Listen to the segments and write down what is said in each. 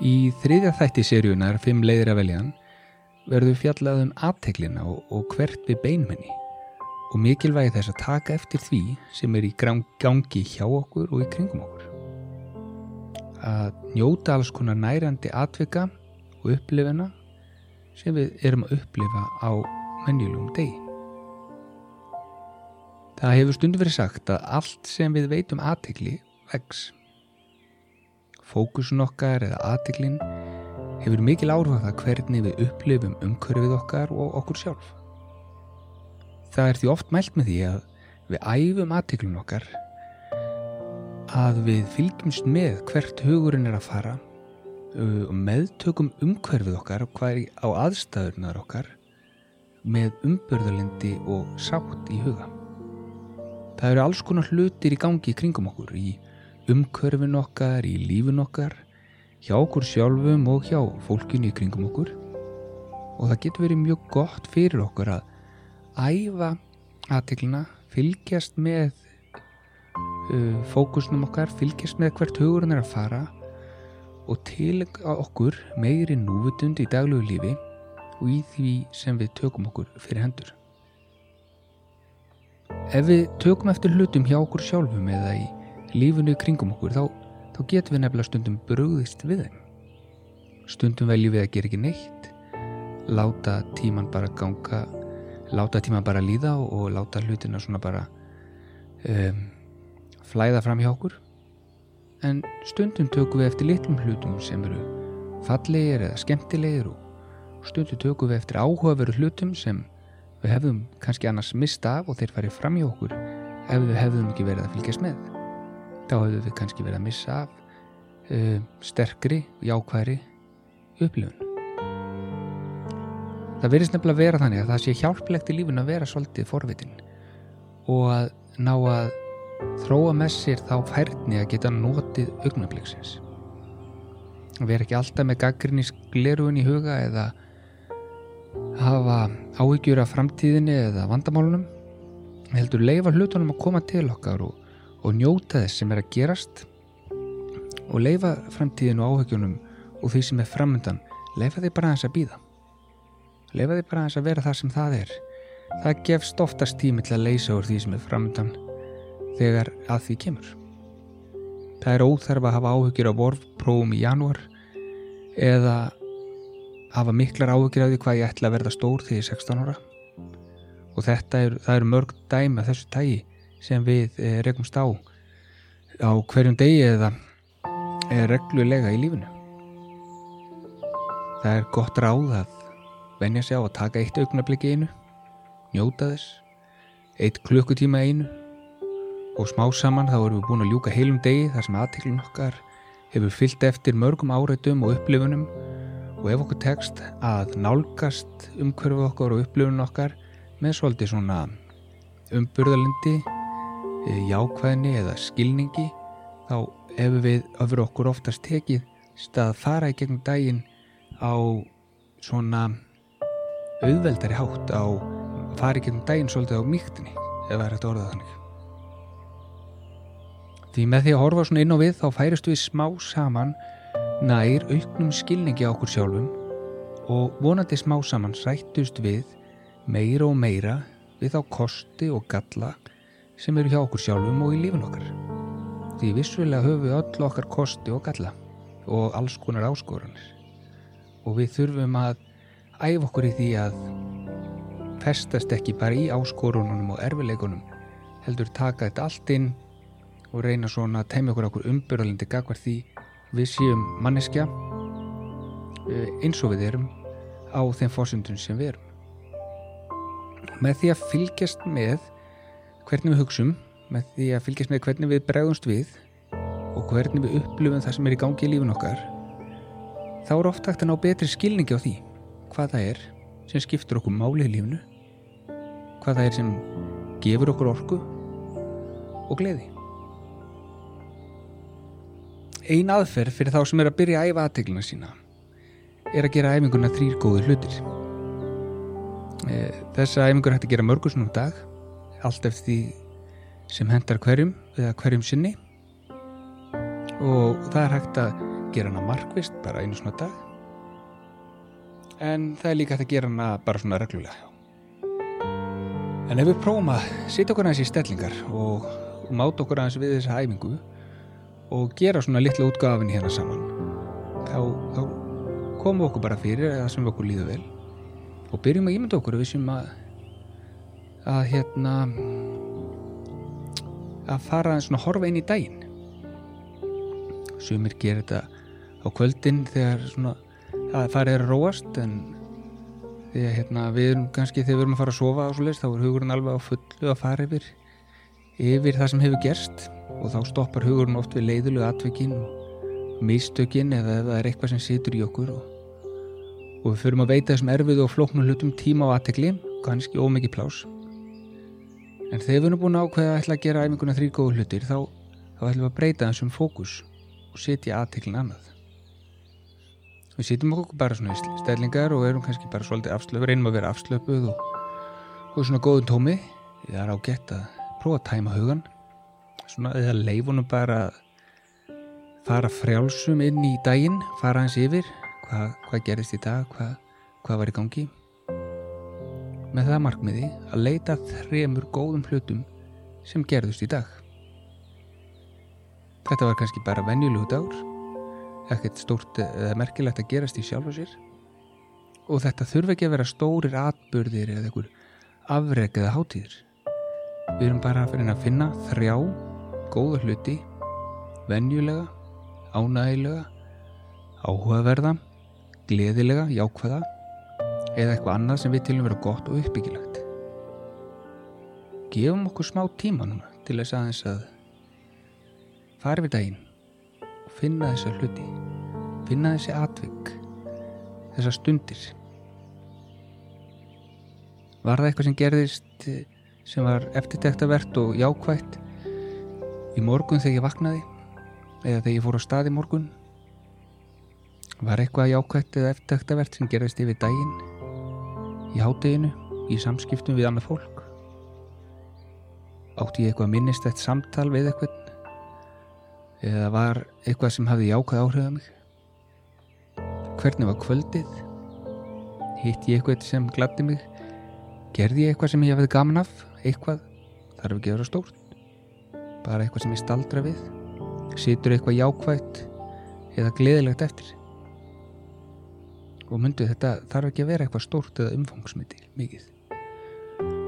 Í þriðja þætti seríunar, Fimm leiðir að veljaðan, verður fjallað um aðteglina og, og hvert við beinmenni og mikilvægi þess að taka eftir því sem er í gangi hjá okkur og í kringum okkur. Að njóta alls konar nærandi atvika og upplifina sem við erum að upplifa á menjulegum degi. Það hefur stundu verið sagt að allt sem við veitum aðtegli vex. Fókusun okkar eða aðteglin hefur mikil áhrif að það hvernig við upplifum umhverfið okkar og okkur sjálf. Það er því oft mælt með því að við æfum aðteglun okkar að við fylgjumst með hvert hugurinn er að fara og meðtökum umhverfið okkar og hvað er á aðstæðurnar okkar með umbörðalindi og sátt í huga. Það eru alls konar hlutir í gangi í kringum okkur, í umhverfin okkar, í lífin okkar, hjá okkur sjálfum og hjá fólkinu í kringum okkur og það getur verið mjög gott fyrir okkur að æfa aðteglina, fylgjast með uh, fókusnum okkar, fylgjast með hvert hugurinn er að fara og til okkur meiri núvutund í daglegu lífi og í því sem við tökum okkur fyrir hendur. Ef við tökum eftir hlutum hjá okkur sjálfum eða í lífunu í kringum okkur þá, þá getum við nefnilega stundum brugðist við þeim. Stundum veljum við að gera ekki neitt, láta tíman bara ganga láta tíma bara líða og láta hlutina svona bara um, flæða fram hjá okkur en stundum tökum við eftir litlum hlutum sem eru fallegir eða skemmtilegir og stundum tökum við eftir áhugaveru hlutum sem við hefðum kannski annars mista af og þeir farið fram hjá okkur ef við hefðum ekki verið að fylgjast með þá hefðum við kannski verið að missa af um, sterkri jákværi upplifun Það verðist nefnilega að vera þannig að það sé hjálplegt í lífun að vera svolítið forvitin og að ná að þróa með sér þá færni að geta notið augnabliksins. Að vera ekki alltaf með gaggrinni skleruun í huga eða hafa áhyggjur af framtíðinni eða vandamálunum. Heldur leifa hlutunum að koma til okkar og, og njóta þess sem er að gerast og leifa framtíðinu og áhyggjunum og því sem er framöndan leifa því bara að þess að býða leifa því bara að vera það sem það er. Það gefst oftast tími til að leysa úr því sem er framöndan þegar að því kemur. Það er óþarf að hafa áhugir á vorfprófum í janúar eða hafa miklar áhugir af því hvað ég ætla að verða stór því ég er 16 ára. Og þetta er, er mörg dæmi að þessu tægi sem við eh, rekumst á á hverjum degi eða er reglulega í lífinu. Það er gott ráð að venja sig á að taka eitt augnabliki einu, njóta þess, eitt klukkutíma einu og smá saman þá erum við búin að ljúka heilum degi þar sem aðteklun okkar hefur fyllt eftir mörgum áreitum og upplifunum og ef okkur tekst að nálgast umhverfu okkar og upplifunum okkar með svolítið svona umburðalindi, eh, jákvæðni eða skilningi þá hefur við öfur okkur oftast tekið stað að fara í gegnum daginn á svona auðveldari hátt á að fara ekki um daginn svolítið á mýktinni ef það er hægt að orða þannig. Því með því að horfa svona inn á við þá færistu við smá saman nær auknum skilningi á okkur sjálfum og vonandi smá saman sættust við meira og meira við þá kosti og galla sem eru hjá okkur sjálfum og í lífin okkar. Því vissulega höfum við öll okkar kosti og galla og alls konar áskoranir. Og við þurfum að æf okkur í því að festast ekki bara í áskorununum og erfileikunum heldur taka þetta allt inn og reyna svona að teimja okkur okkur umbyrðalindi gagvar því við séum manneskja eh, eins og við erum á þeim fórsundun sem við erum. Með því að fylgjast með hvernig við hugsum með því að fylgjast með hvernig við bregðumst við og hvernig við upplifum það sem er í gangi í lífun okkar þá er oft hægt að ná betri skilningi á því hvað það er sem skiptur okkur máli í lífnu hvað það er sem gefur okkur orku og gleði. Ein aðferð fyrir þá sem er að byrja að æfa aðtegluna sína er að gera æfinguna þrýr góður hlutir. E, Þessa æfingur hægt að gera mörgusnum dag allt eftir því sem hendar hverjum eða hverjum sinni. Og það er hægt að gera hana markvist bara einu svona dag. En það er líka hægt að gera hana bara svona reglulega. En ef við prófum að setja okkur aðeins í stellingar og, máta okkur aðeins við þessa æfingu og gera svona litla útgafin hérna saman þá, þá komum við okkur bara fyrir það sem við okkur líður vel. Og byrjum að ímynda okkur við sem að að hérna að fara svona horfa inn í daginn. Sumir gerir þetta á kvöldin þegar svona að farið er róast en því að hérna við erum kannski þegar við erum að fara að sofa og svo leiðist þá er hugurinn alveg á fullu að fara yfir yfir það sem hefur gerst og þá stoppar hugurinn oft við leiðulegu atvikin og místökin eða ef það er eitthvað sem situr í okkur og, og við förum að veita þessum erfiðu og flóknu hlutum tíma á aðtekli kannski ómikið plás en þegar við erum búin að ákveða að ætla að gera æfinguna þrý góðu hlutir þá, þá ætlum við að breyta þessum fókus og setja aðteklin annað. Við sitjum okkur bara svona stællingar og erum kannski bara svolítið afslöpu reynum að vera afslöpuð og, og svona góðun tómi. Það er ágætt að prófa að tæma hugan svona eða leifunum bara að fara frjálsum inn í daginn fara hans yfir hvað, hvað gerist í dag hvað, hvað var í gangi með það markmiði að leita þremur góðum hlutum sem gerðust í dag. Þetta var kannski bara venjulegu dagur ekkert stórt eða merkilegt að gerast í sjálf og sér. Og þetta þurfa ekki að vera stórir atbyrðir eða einhver afreg eða hátíðir. Við erum bara að finna að finna þrjá góða hluti venjulega, ánægilega áhugaverða gleðilega, jákvæða eða eitthvað annað sem við tilum vera gott og uppbyggilegt. Gefum okkur smá tíma núna til þess aðeins að fara við daginn finna þessa hluti finna þessi atvik þessa stundir. Var það eitthvað sem gerðist sem var eftirtektavert og jákvægt í morgun þegar ég vaknaði eða þegar ég fór á stað í morgun? Var eitthvað jákvægt eða eftirtektavert sem gerðist yfir daginn í hátteginu í samskiptum við annað fólk. Átti ég eitthvað minnist eitt samtal við eitthvað eða var eitthvað sem hafði jákað áhrif að mig? Hvernig var kvöldið? Hitt ég eitthvað sem gladdi mig? Gerði ég eitthvað sem ég hafði gaman af? Eitthvað? Þarf ekki að vera stórt. Bara eitthvað sem ég staldra við? Situr eitthvað jákvægt eða gleðilegt eftir og myndu þetta þarf ekki að vera eitthvað stórt eða umfangsmyndi mikið.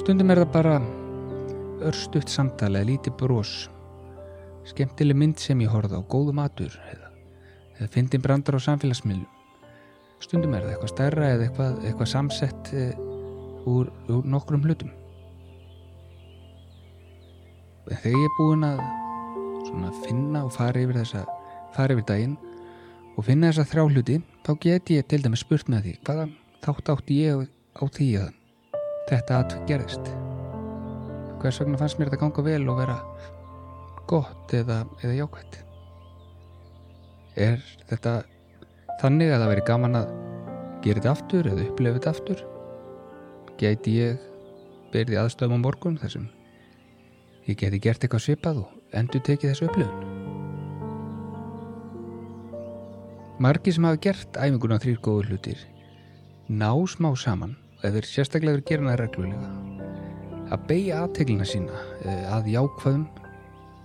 Stundum er það bara örstuðt samtala eða lítið brós skemmtileg mynd sem ég horfði á, góðu matur eða, eða fyndin brandar á samfélagsmiðlum. Stundum er það eitthvað stærra eða eitthvað, eitthvað samsett e, úr, úr nokkrum hlutum. En þegar ég er búin að finna og fara yfir þessa fara yfir daginn og finna þessa þrjá hluti þá get ég til dæmis spurt með því hvaða þátt átti ég á því að þetta aðtökk gerist hvers vegna fannst mér þetta ganga vel og vera gott eða, eða jákvæmt er þetta þannig að það veri gaman að gera þetta aftur eða upplefa þetta aftur? Geti ég byrði aðstöðum á morgun þar sem ég geti gert eitthvað svipað og endur tekið þessu upplifun margi sem hafa gert æfinguna þrýr góður hlutir ná smá saman eða þeir sérstaklega verið gerina reglulega að beigja aðteglina sína eh, að jákvæðum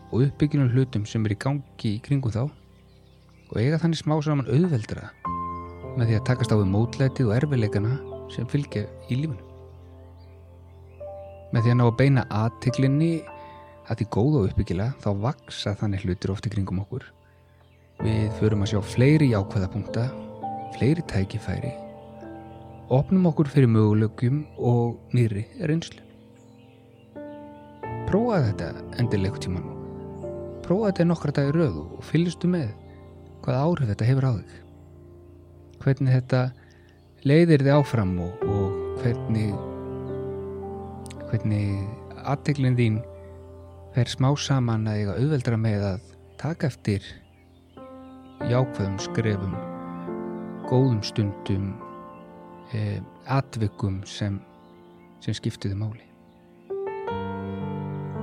og uppbyggjunum hlutum sem er í gangi í kringum þá og eiga þannig smá saman auðveldra með því að takast á við mótlætið og erfileikana sem fylgja í lífunu. Með því að ná að beina aðtiklinni að því góða uppbyggila þá vaksa þannig hlutir ofti kringum okkur. Við förum að sjá fleiri jákvæðapunkta, fleiri tækifæri, opnum okkur fyrir möguleikum og nýri reynslu. Prófa þetta endilegu tíman prófa þetta nokkra dagir rauð og fylgstu með hvað áhrif þetta hefur á þig hvernig þetta leiðir þið áfram og, og hvernig hvernig aðteglinn þín fer smá saman að eiga auðveldra með að taka eftir jákvæðum skrefum góðum stundum eh, atvikum sem, sem skiptiðu máli.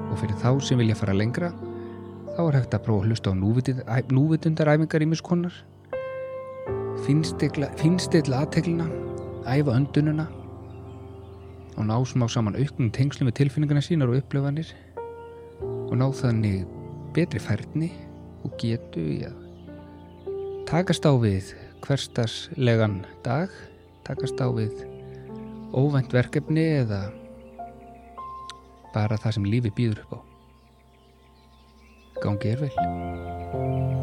Og fyrir þá sem vilja fara lengra þá er hægt að prófa að hlusta á núvitundaræfingar í miskonar finstilla aðteglina, æfa öndununa og ná smá saman auknum tengslu með tilfinningana sínar og upplöfanir og ná þannig betri færni og getu í að takast á við hverstaslegan dag, takast á við óvænt verkefni eða bara það sem lífi býður upp á. Gangi er vel.